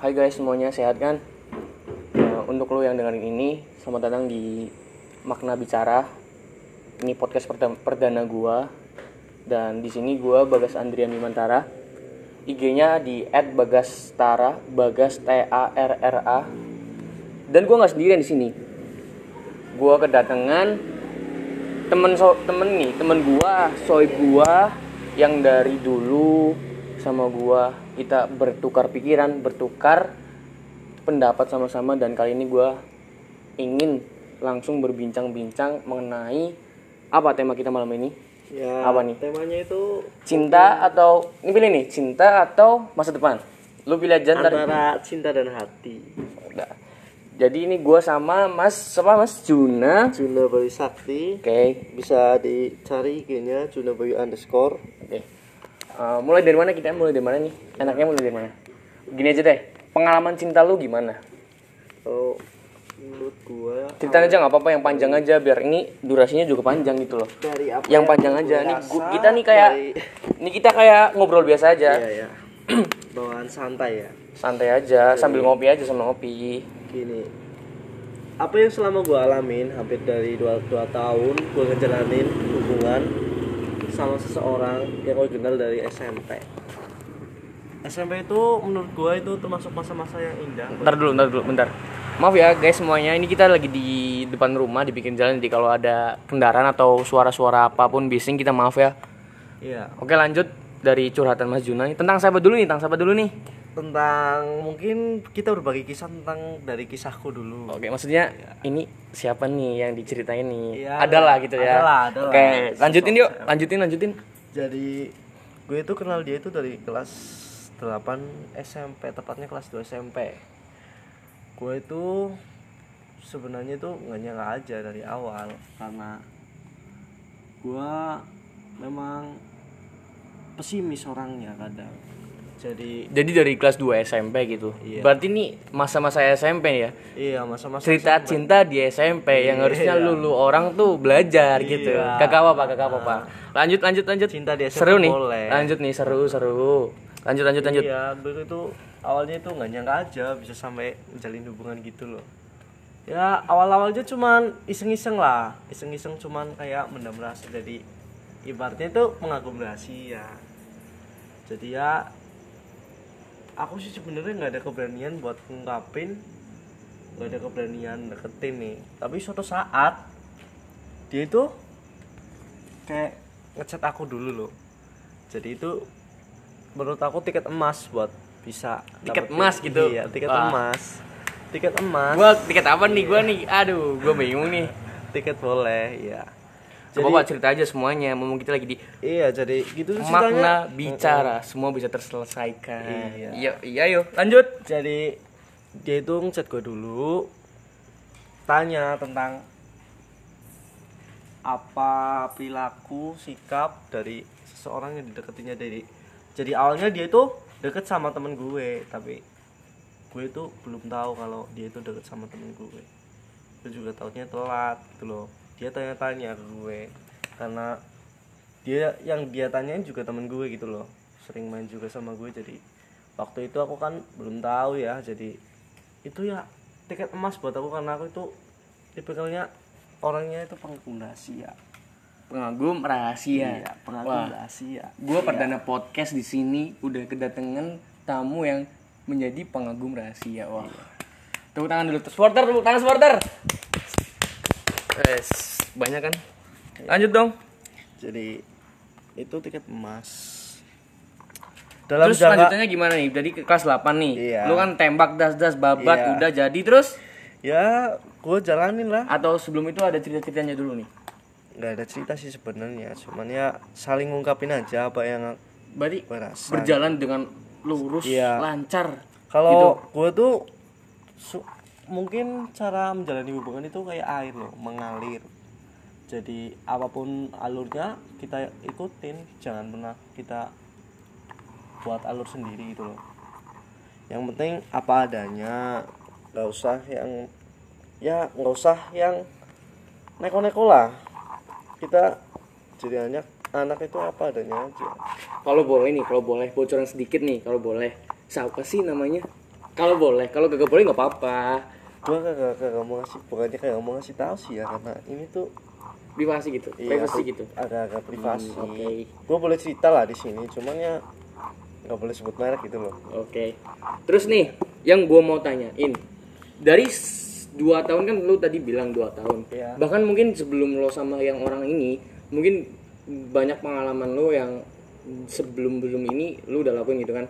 Hai guys semuanya sehat kan? Nah, untuk lo yang dengerin ini, selamat datang di Makna Bicara. Ini podcast perda- perdana gua dan di sini gua Bagas Andrian Bimantara. IG-nya di @bagastara, Bagas T A R R A. Dan gua nggak sendirian di sini. Gua kedatangan temen so temen nih, temen gua, soy gua yang dari dulu sama gua kita bertukar pikiran, bertukar pendapat sama-sama dan kali ini gua ingin langsung berbincang-bincang mengenai apa tema kita malam ini? Ya, Apa nih? Temanya itu Cinta atau ini pilih nih, cinta atau masa depan? Lu pilih aja ntar. antara cinta dan hati. Udah. Jadi ini gua sama Mas siapa Mas Juna. Juna Bayu Sakti Oke. bisa dicari IG-nya Juna Bayu underscore. Eh, mulai dari mana kita? Mulai dari mana nih? Enaknya mulai dari mana? Gini aja deh. Pengalaman cinta lu gimana? Kalau menurut gua Ceritain aja nggak apa-apa yang panjang aja biar ini durasinya juga panjang gitu loh. dari apa Yang panjang aja nih. gua- kita nih kayak dari- ini kita kayak ngobrol biasa aja. Iya ya. Bawaan santai ya. Santai aja sambil ngopi aja sama ngopi. Gini. Apa yang selama gua alamin hampir dari 2, dua tahun gua ngejalanin hubungan sama seseorang yang kenal dari SMP. SMP itu menurut gua itu termasuk masa-masa yang indah. Bentar dulu, bentar dulu, bentar. Maaf ya guys semuanya, ini kita lagi di depan rumah di pinggir jalan. Jadi kalau ada kendaraan atau suara-suara apa pun bising kita maaf ya. Iya. Oke lanjut dari curhatan Mas Juna nih. Tentang sahabat dulu nih, tentang sahabat dulu nih. Tentang mungkin kita berbagi kisah tentang dari kisahku dulu. Oke, maksudnya ini siapa nih yang diceritain nih? Iya, adalah gitu ya. adalah, adalah. Oke, lanjutin yuk, lanjutin, lanjutin. Jadi gue itu kenal dia itu dari kelas 8 SMP, tepatnya kelas 2 SMP. Gue itu sebenarnya itu nggak nyangka aja dari awal karena gue memang pesimis orangnya kadang. Jadi Jadi dari kelas 2 SMP gitu. Iya. Berarti nih masa-masa SMP ya. iya masa-masa Cerita cinta di SMP yang harusnya Iya. lulu orang tuh belajar gitu. Iya. Kakak apa, kakak apa, Pak? Lanjut, lanjut, lanjut. Cinta di SMP seru nih. boleh. Lanjut nih, seru, seru. Lanjut, lanjut, lanjut. Iya, dulu itu awalnya itu nggak nyangka aja bisa sampai menjalin hubungan gitu loh. Ya awal-awalnya cuman iseng-iseng lah, iseng-iseng cuman kayak mendam rasa jadi ibaratnya itu mengagum rahasia. Jadi ya aku sih sebenarnya nggak ada keberanian buat ngungkapin, nggak ada keberanian deketin nih. Tapi suatu saat dia itu kayak ngechat aku dulu loh. Jadi itu menurut aku tiket emas buat bisa Tiket emas gitu? iya tiket Wah. emas tiket emas Gua tiket apa nih gua nih? Aduh, gua bingung nih. tiket boleh ya Coba Pak cerita aja semuanya, mumpung kita lagi di iya jadi gitu makna ceritanya. bicara, semua bisa terselesaikan. Iya. Iya, iya yuk, lanjut. jadi dia itu ngechat gue dulu tanya tentang apa perilaku sikap dari seseorang yang dideketinya dari jadi awalnya dia itu deket sama temen gue tapi gue itu belum tahu kalau dia itu deket sama temen gue gue juga tahunya telat gitu loh dia tanya-tanya ke gue karena dia yang dia tanyain juga temen gue gitu loh sering main juga sama gue jadi waktu itu aku kan belum tahu ya jadi itu ya tiket emas buat aku karena aku itu tipikalnya orangnya itu pengagum rahasia Pengagum rahasia. iya pengagum Wah, rahasia gue perdana podcast di sini udah kedatangan tamu yang menjadi pengagum rahasia. Wah. Tepuk tangan dulu. Supporter, tepuk tangan supporter. Wes, banyak kan? Lanjut dong. jadi itu tiket emas dalam terus jangka lanjutannya gimana nih? Jadi ke kelas 8 nih. Iya. Lu kan tembak das-das babat Iya. udah jadi terus ya gue jalanin lah atau sebelum itu ada cerita-ceritanya dulu nih? nggak ada cerita sih sebenarnya cuman ya saling ngungkapin aja apa yang Berarti gue rasa berjalan dengan lurus, Iya. lancar. kalau gue tuh mungkin cara menjalani hubungan itu kayak air loh mengalir jadi apa pun alurnya kita ikutin. Jangan pernah kita buat alur sendiri gitu loh. Yang penting apa adanya. Nggak usah yang ya nggak usah yang neko-neko lah. Kita jadi anak anak itu apa adanya aja. Kalau boleh nih, kalau boleh bocoran sedikit nih, kalau boleh. Siapa sih namanya? kalau boleh kalau gak boleh nggak apa-apa. Gua kagak kagak mau ngasih bukannya kagak mau ngasih tahu sih ya karena ini tuh privasi gitu iya, privasi gitu agak-agak privasi Hmm, oke. gua boleh cerita lah di sini cuman ya nggak boleh sebut merek gitu loh Oke. Terus nih, yang gua mau tanyain dari dua tahun kan lu tadi bilang dua tahun. Iya. Bahkan mungkin sebelum lo sama yang orang ini, mungkin banyak pengalaman lo yang sebelum belum ini lu udah lakuin gitu kan.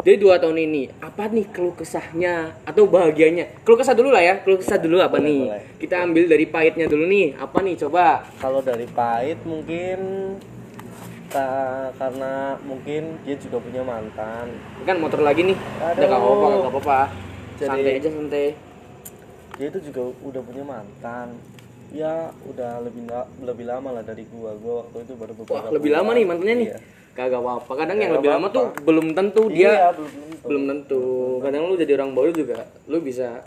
Dari dua tahun ini, apa nih keluh kesahnya atau bahagianya? Keluh kesah dulu lah ya, keluh kesah dulu apa Boleh, nih? boleh. Kita ambil dari pahitnya dulu nih. Apa nih? Coba. kalau dari pahit mungkin ka- karena mungkin dia juga punya mantan Kan motor lagi nih. Udah Aduh. gak apa-apa, gak apa-apa. Jadi- Santai aja santai. dia itu juga udah punya mantan ya udah lebih lebih lama lah dari gua gua waktu itu baru beberapa Wah, lebih bulan. lama nih mantannya nih. Iya. Kagak apa-apa. Kadang yang Kagak lebih lama apa-apa. tuh belum tentu iya dia belum tentu belum tentu. Kadang lu jadi orang baru juga lu bisa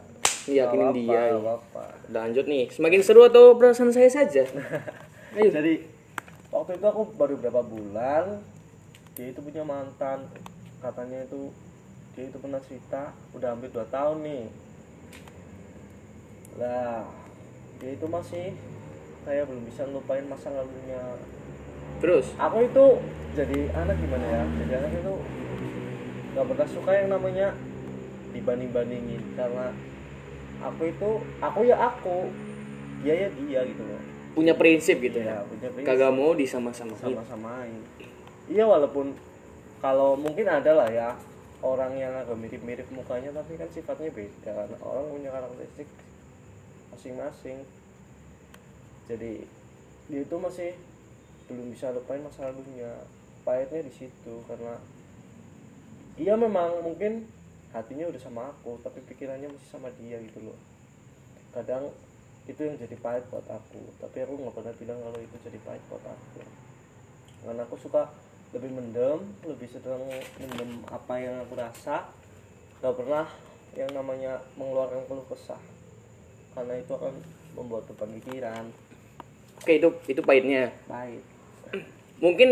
yakinin dia. apa. Lanjut nih. Semakin seru atau perasaan saya saja? Ayo. jadi waktu itu aku baru berapa bulan dia itu punya mantan katanya itu dia itu pernah cerita udah hampir dua tahun nih lah dia itu masih kayak belum bisa ngelupain masa lalunya Terus? Aku itu jadi anak gimana ya? Jadi anak itu nggak pernah suka yang namanya dibanding bandingin karena aku itu aku ya aku dia ya dia gitu loh. Punya prinsip gitu ya? Ya. punya prinsip. Kagak mau disama-samain. sama-samain. Iya walaupun kalau mungkin ada lah ya orang yang agak mirip-mirip mukanya tapi kan sifatnya beda. Karena orang punya karakteristik masing-masing. Jadi dia itu masih belum bisa lupain masa lalunya. Pahitnya di situ karena iya memang mungkin hatinya udah sama aku tapi pikirannya masih sama dia gitu loh. Kadang itu yang jadi pahit buat aku tapi aku nggak pernah bilang kalau itu jadi pahit buat aku. Karena aku suka lebih mendem lebih sedang mendem apa yang aku rasa. Nggak pernah yang namanya mengeluarkan keluh kesah. Karena itu akan membuat beban pikiran. Oke, itu itu pahitnya. pahit Mungkin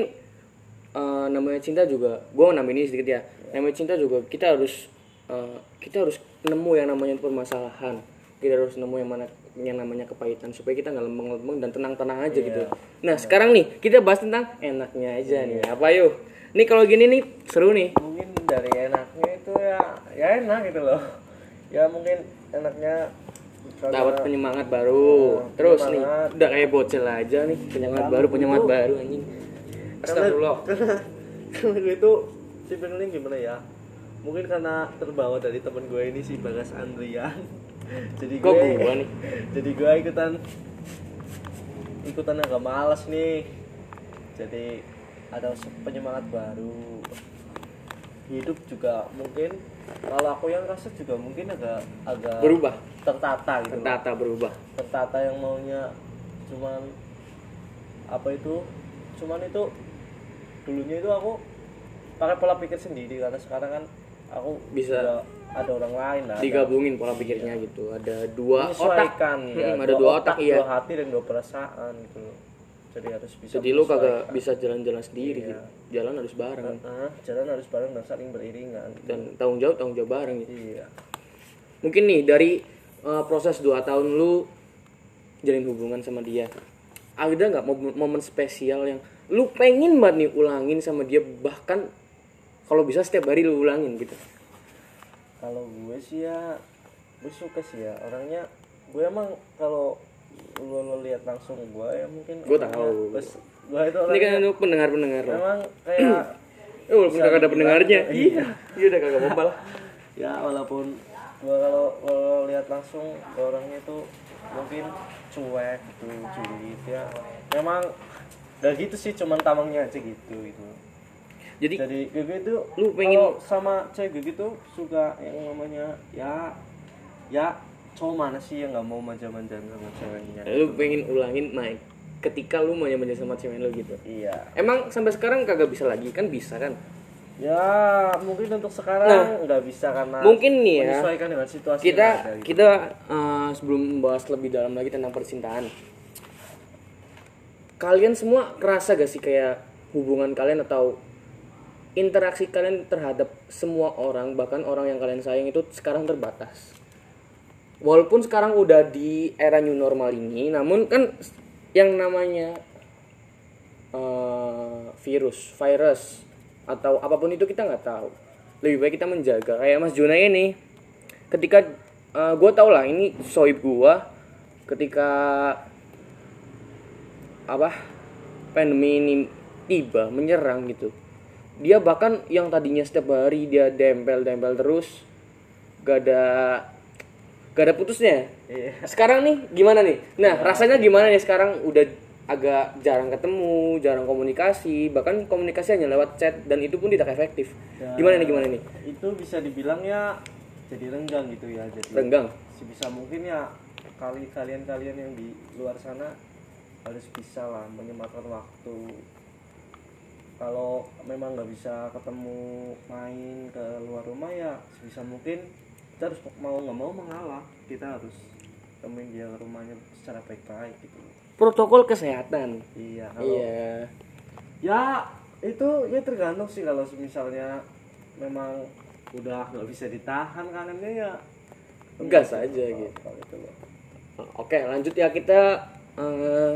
eh, namanya cinta juga gua mau nambahin ini sedikit ya. Namanya cinta juga kita harus eh, kita harus nemu yang namanya permasalahan. Kita harus nemu yang mana yang namanya kepahitan supaya kita nggak lembeng-lembeng dan tenang-tenang aja gitu. Nah, sekarang nih kita bahas tentang enaknya aja nih. Apa yuk? Nih kalau gini nih seru nih. mungkin dari enaknya itu ya ya enak gitu loh ya mungkin enaknya dapat penyemangat baru. Nah, Terus nih penyemangat. udah kayak bocil aja nih, penyemangat baru, penyemangat baru anjing. Astagfirullah. karena karena gue itu simpelnya gimana ya mungkin karena terbawa dari temen gue ini si Bagas Andrian jadi gue gua nih? jadi gue ikutan ikutan agak malas nih jadi ada penyemangat baru hidup juga mungkin kalau aku yang rasa juga mungkin agak agak Berubah, tertata gitu loh. tertata berubah. tertata yang maunya cuman apa itu cuman itu dulunya itu aku pakai pola pikir sendiri karena sekarang kan aku Bisa ada orang lain lah ada- Digabungin pola pikirnya gitu. Ada dua otak. ya, Mm, ada dua otak, iya. dua hati dan dua perasaan gitu jadi harus bisa Jadi lu kagak bisa jalan-jalan sendiri Iya. gitu. Jalan harus bareng Ah, jalan harus bareng dan saling beriringan dan tanggung jawab tanggung jawab bareng gitu. iya Mungkin nih dari uh, proses 2 tahun lu jalin hubungan sama dia. Ada nggak momen, momen spesial yang lu pengen banget nih ulangin sama dia bahkan kalau bisa setiap hari lu ulangin gitu. kalau gue sih ya gue suka sih ya orangnya gue emang kalau lu, lu lihat langsung gue ya mungkin Gue tahu. bes- gue itu Ini orangnya kan untuk pendengar-pendengar lo. memang kayak Eh, walaupun kagak ada pendengarnya. iya Iya udah kagak apa-apa lah. ya walaupun gue kalau kalau lihat langsung orangnya itu mungkin cuek gitu julid ya memang gak gitu sih cuman tamangnya aja gitu gitu Jadi jadi itu Lu pengen- sama cewek gue gitu suka yang namanya ya ya cowok mana sih yang nggak mau manja-manjaan sama ceweknya lu pengen ulangin naik ketika lu manja-manja sama cewek lu gitu. iya Emang sampai sekarang kagak bisa lagi kan bisa kan? ya mungkin untuk sekarang Nah, nggak bisa karena mungkin nih ya, menyesuaikan dengan situasi kita gitu. kita uh, sebelum membahas lebih dalam lagi tentang percintaan kalian semua kerasa gak sih kayak hubungan kalian atau interaksi kalian terhadap semua orang bahkan orang yang kalian sayang itu sekarang terbatas? Walaupun sekarang udah di era new normal ini namun kan yang namanya eh, virus virus atau apa pun itu kita nggak tahu. Lebih baik kita menjaga. Kayak Mas Juna ini ketika gue tau lah ini soib gue ketika apa pandemi ini tiba menyerang gitu. Dia bahkan yang tadinya setiap hari dia dempel-dempel terus gak ada gak ada putusnya. Iya. sekarang nih gimana nih? Nah rasanya gimana nih sekarang? Udah agak jarang ketemu jarang komunikasi bahkan komunikasi hanya lewat chat dan itu pun tidak efektif. Ya. gimana nih gimana nih? itu bisa dibilang ya jadi renggang gitu ya jadi renggang? sebisa mungkin ya kali kalian kalian yang di luar sana harus bisa lah menyempatkan waktu. Kalau memang nggak bisa ketemu main ke luar rumah ya sebisa mungkin kita harus mau nggak mau mengalah. Kita harus temuin dia ke rumahnya secara baik-baik gitu. Protokol kesehatan. Iya kalau iya. Ya itu ya tergantung sih kalau misalnya memang udah nggak bisa ditahan kanannya ya gas aja gitu. Kalau itu loh. Oke, lanjut ya kita eh,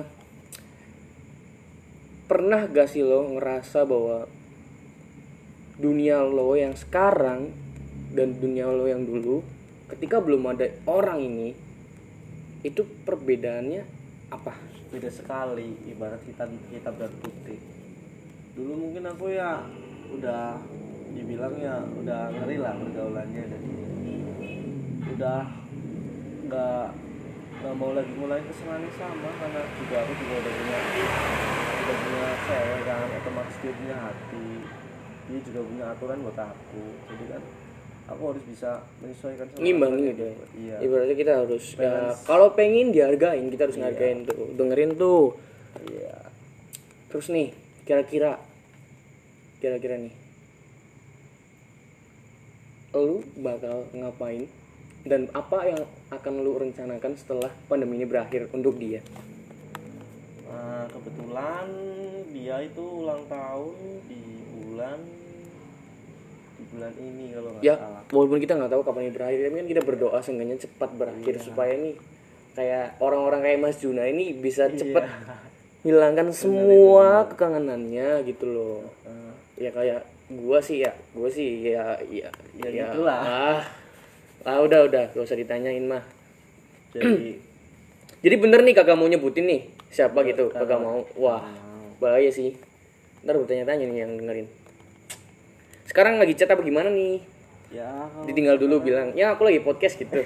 pernah gak sih lo ngerasa bahwa dunia lo yang sekarang dan dunia lo yang dulu ketika belum ada orang ini itu perbedaannya apa? beda sekali ibarat kita kita dan putih dulu mungkin aku ya udah dibilang ya udah ngeri lah pergaulannya jadi udah nggak nggak mau lagi mulai kesalahan yang sama karena juga aku juga udah punya udah punya cewek kan otomatis dia punya hati dia juga punya aturan buat aku jadi kan aku harus bisa menyesuaikan sama Ngimbangin aturan gitu ya. iya Ibaratnya kita harus ya, kalau pengen dihargain kita harus ngargain tuh, dengerin tuh. iya Terus nih, kira-kira kira-kira nih. Lu bakal ngapain dan apa yang akan lu rencanakan setelah pandemi ini berakhir untuk dia? Nah, kebetulan dia itu ulang tahun di bulan di bulan ini kalau nggak Ya, salah. walaupun kita nggak tahu kapan ini berakhir, tapi kan kita berdoa seenggaknya cepat berakhir supaya ini kayak orang-orang kayak Mas Juna ini bisa cepet hilangkan semua kekangenannya gitu loh. Eh, ya kayak gua sih ya gua sih ya ya Ya gitulah. ah ah udah udah gak usah ditanyain mah jadi jadi bener nih kagak mau nyebutin nih siapa gitu kagak mau. Wah bahaya sih. Ntar bertanya-tanya nih yang dengerin. Sekarang lagi chat apa gimana nih? Ya ditinggal dulu bilang ya aku lagi podcast gitu.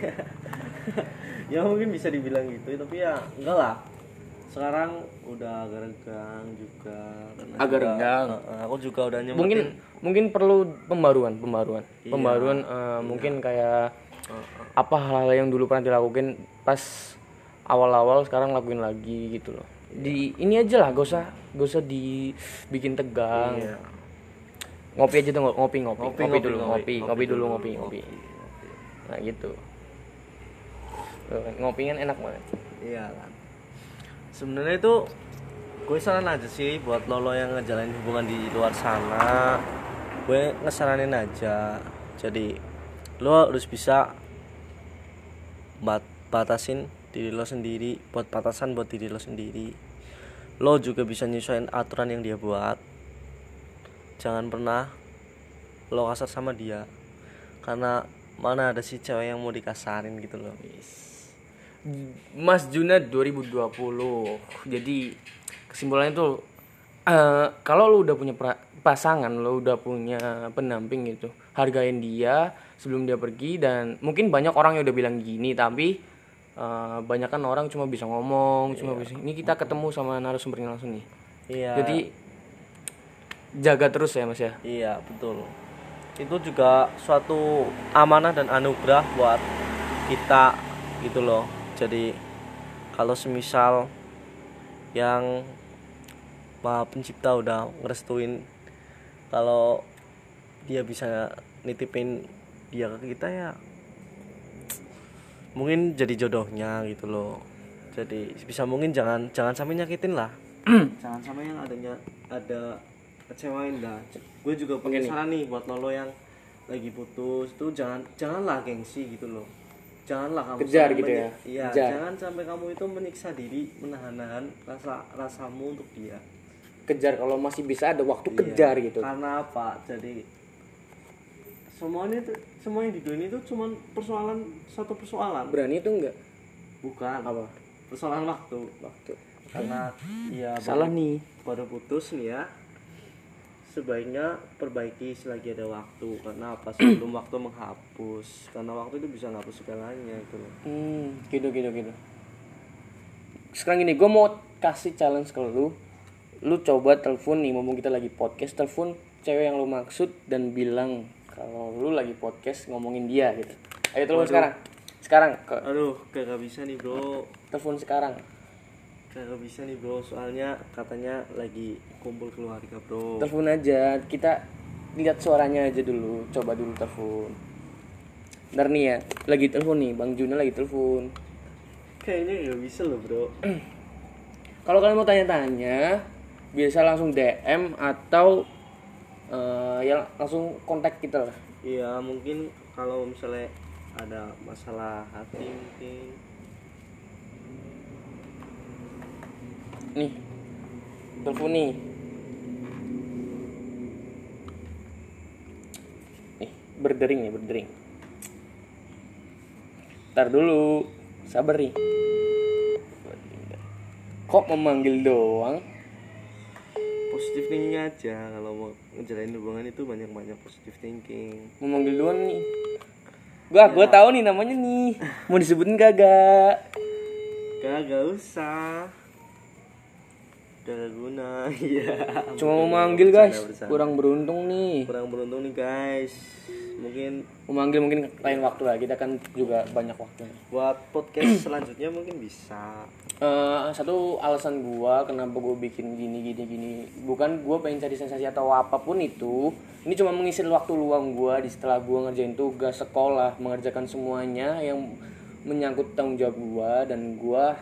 Ya mungkin bisa dibilang gitu tapi ya enggak lah. Sekarang udah agak renggang juga Agak renggang. Aku juga udah nyempetin. Mungkin mungkin perlu pembaruan pembaruan. Pembaruan eh, mungkin kayak apa hal-hal yang dulu pernah dilakukan pas awal-awal sekarang lakuin lagi gitu loh di ini aja lah gak usah gak usah dibikin tegang Iya. ngopi aja tuh ngopi ngopi ngopi, Ngopi, ngopi, dulu ngopi. ngopi ngopi, Ngopi dulu ngopi ngopi nah gitu ngopi kan enak banget Iya kan. Sebenarnya itu gue saran aja sih buat lolo yang ngejalanin hubungan di luar sana. Gue ngesaranin aja. Jadi lo harus bisa bat batasin diri lo sendiri, buat batasan buat diri lo sendiri. Lo juga bisa nyesuaiin aturan yang dia buat. Jangan pernah lo kasar sama dia. Karena mana ada sih cewek yang mau dikasarin gitu loh. Mas Juna 2020 jadi kesimpulannya tuh eh, kalau lu udah punya pasangan lu udah punya pendamping gitu hargain dia sebelum dia pergi dan mungkin banyak orang yang udah bilang gini tapi eh, banyak kan orang cuma bisa ngomong cuma bisa ini kita ketemu sama narasumbernya langsung nih Iya. jadi jaga terus ya mas ya Iya betul. Itu juga suatu amanah dan anugerah buat kita gitu loh. Jadi kalau semisal yang Maha Pencipta udah ngerestuin kalau dia bisa nitipin dia ke kita ya mungkin jadi jodohnya gitu loh. Jadi bisa mungkin jangan jangan sampai nyakitin lah. jangan sampai yang adanya ada kecewain dah gue juga nih. saran nih buat lo, lo yang lagi putus tuh jangan janganlah gengsi gitu loh janganlah kamu Kejar gitu ya? iya Kejar. jangan sampai kamu itu menyiksa diri menahan-nahan rasa rasamu untuk dia kejar kalau masih bisa ada waktu Iya. kejar gitu karena apa jadi semuanya tuh semuanya di dunia itu cuma persoalan satu persoalan. Berani itu enggak? Bukan. Apa? Persoalan waktu. Waktu. Karena ya salah baru, nih. baru putus nih ya. Sebaiknya perbaiki selagi ada waktu. Karena apa? Sebelum waktu menghapus. Karena waktu itu bisa menghapus segalanya itu loh. Hmm gitu gitu gitu. Sekarang gini gue mau kasih challenge ke lu. Lu coba telepon nih mumpung kita lagi podcast telepon cewek yang lu maksud dan bilang kalau lu lagi podcast ngomongin dia gitu. Ayo telepon Waduh. sekarang. Sekarang ke aduh kagak bisa nih bro. Telepon sekarang. Kagak bisa nih bro. Soalnya katanya lagi kumpul keluarga bro. Telepon aja. Kita lihat suaranya aja dulu. Coba dulu telepon. Ntar nih ya. Lagi telepon nih. Bang Juna lagi telepon. Kayaknya nggak bisa loh bro. Kalau kalian mau tanya-tanya bisa langsung DM atau eh, ya langsung kontak kita lah. Iya mungkin kalau misalnya ada masalah hati mungkin. Nih telepon nih. Nih berdering nih berdering. Ntar dulu sabar nih. Kok memanggil doang positif thinking aja. Kalau mau ngejalanin hubungan itu banyak-banyak positif thinking. Memanggil doang nih. Gua gua tahu nih namanya nih. Mau disebutin kagak? Kagak usah. Kagak guna iya. Cuma Bercanda, memanggil guys. bercanda. kurang beruntung nih. Kurang beruntung nih guys. Mungkin memanggil mungkin lain waktu lah. Kita kan juga banyak waktu. buat podcast selanjutnya mungkin bisa Eh, satu alasan gua kenapa gua bikin gini gini gini. Bukan gua pengen cari sensasi atau apa pun itu. Ini cuma mengisi waktu luang gua di setelah gua ngerjain tugas sekolah mengerjakan semuanya yang menyangkut tanggung jawab gua dan gua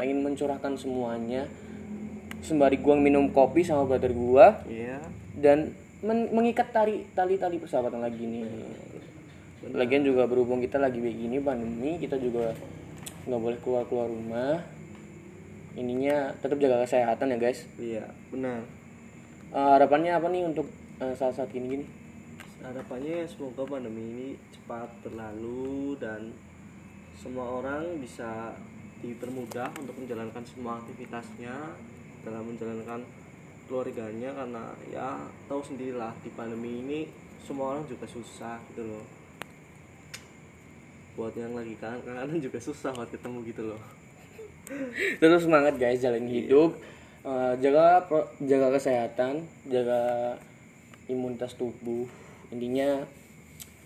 pengen mencurahkan semuanya. Sembari gua minum kopi sama brother gua iya. dan men- mengikat tali tali tali persahabatan lagi nih. Lagian juga berhubung kita lagi begini pandemi kita juga nggak boleh keluar keluar rumah ininya tetap jaga kesehatan ya guys. Iya benar. Eh, harapannya apa nih untuk eh, saat-saat gini gini harapannya semoga pandemi ini cepat berlalu dan semua orang bisa dipermudah untuk menjalankan semua aktivitasnya dalam menjalankan keluarganya karena ya tahu sendirilah di pandemi ini semua orang juga susah gitu loh. Buat yang lagi kangen-kangenan juga susah buat ketemu gitu loh terus semangat guys jalan hidup Eh, jaga pro- jaga kesehatan jaga imunitas tubuh intinya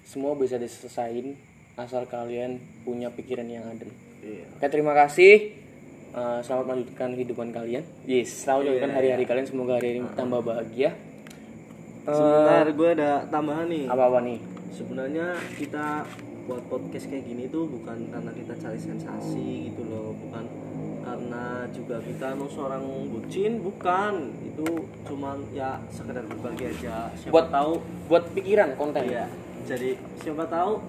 semua bisa diselesain asal kalian punya pikiran yang adem iya Oke, terima kasih. Eh, selamat melanjutkan kehidupan kalian. Yes, selamat melanjutkan hari-hari kalian. Semoga hari ini tambah bahagia. Eh, sebentar gue ada tambahan nih apa-apa nih? sebenarnya kita buat podcast kayak gini tuh bukan karena kita cari sensasi gitu loh bukan karena juga kita mau seorang bucin bukan. Itu cuman ya sekedar berbagi aja. Siapa Buat- tahu Buat pikiran konten. ya jadi siapa tahu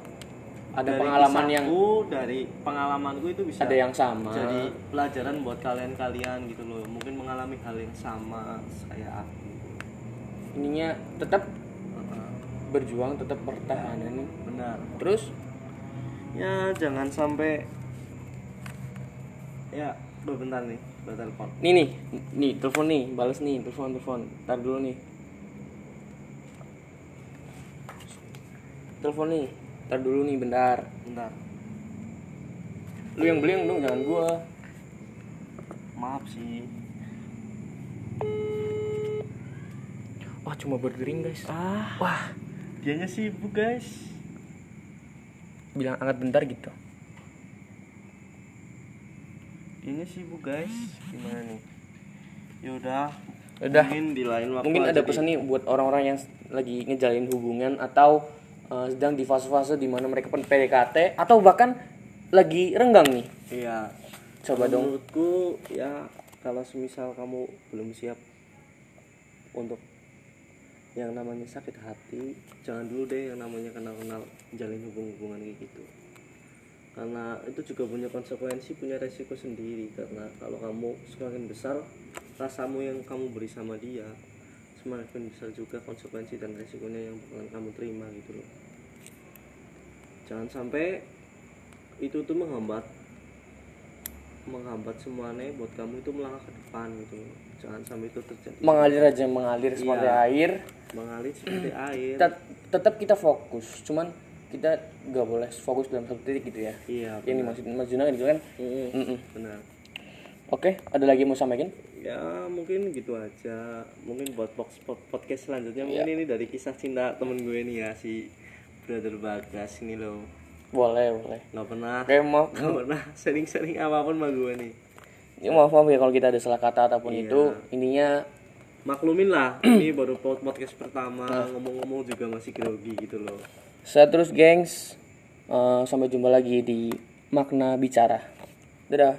Ada dari pengalaman yang kisahku, dari pengalamanku itu bisa ada yang sama. jadi pelajaran buat kalian-kalian gitu loh. Mungkin mengalami hal yang sama kayak aku. Ininya tetap berjuang, tetap pertahanan. benar. Terus ya jangan sampai ya Duh, bentar nih buat telepon nih nih, nih telepon nih, balas nih, telepon telepon. Ntar dulu nih. Telepon nih. Ntar dulu nih bentar. bentar Lu yang beli yang dong, jangan gua. maaf sih Wah, cuma berdering, guys. ah Wah, dianya sibuk guys bilang angkat bentar gitu. dianya sibuk guys gimana nih yaudah Udah. mungkin di lain waktu Mungkin ada di- pesan nih buat orang-orang yang lagi ngejalin hubungan atau uh, sedang di fase-fase di mana mereka pen- PDKT atau bahkan lagi renggang nih. iya Coba Kalau dong. menurutku ya kalau semisal kamu belum siap untuk yang namanya sakit hati jangan dulu deh yang namanya kenal-kenal jalin hubung-hubungan kayak gitu. Karena itu juga punya konsekuensi punya resiko sendiri. Karena kalau kamu semakin besar rasamu yang kamu beri sama dia semakin besar juga konsekuensi dan resikonya yang bakalan kamu terima gitu loh. Jangan sampai itu tuh menghambat menghambat semuanya buat kamu itu melangkah ke depan gitu loh. jangan sampai itu terjadi. Mengalir aja mengalir seperti Iya. air mengalir seperti air. Tet- tetap kita fokus cuman kita nggak boleh fokus dalam satu titik gitu ya. Iya yang dimaksud Mas Juna gitu kan? Mm-mm. Mm-mm. benar. Oke ada lagi yang mau sampaikan? Ya mungkin gitu aja. Mungkin buat box pod- podcast selanjutnya Iya. mungkin ini dari kisah cinta temen gue nih ya si brother bagas ini loh. Boleh boleh. Nggak pernah. Oke maaf nggak pernah. Sering-sering apa pun sama gue nih. Ya, maaf maaf ya kalau kita ada salah kata ataupun Iya. itu. Intinya maklumin lah ini baru pod- podcast pertama Nah. ngomong-ngomong juga masih grogi gitu loh. Saya terus gengs Eh, sampai jumpa lagi di makna bicara. Dadah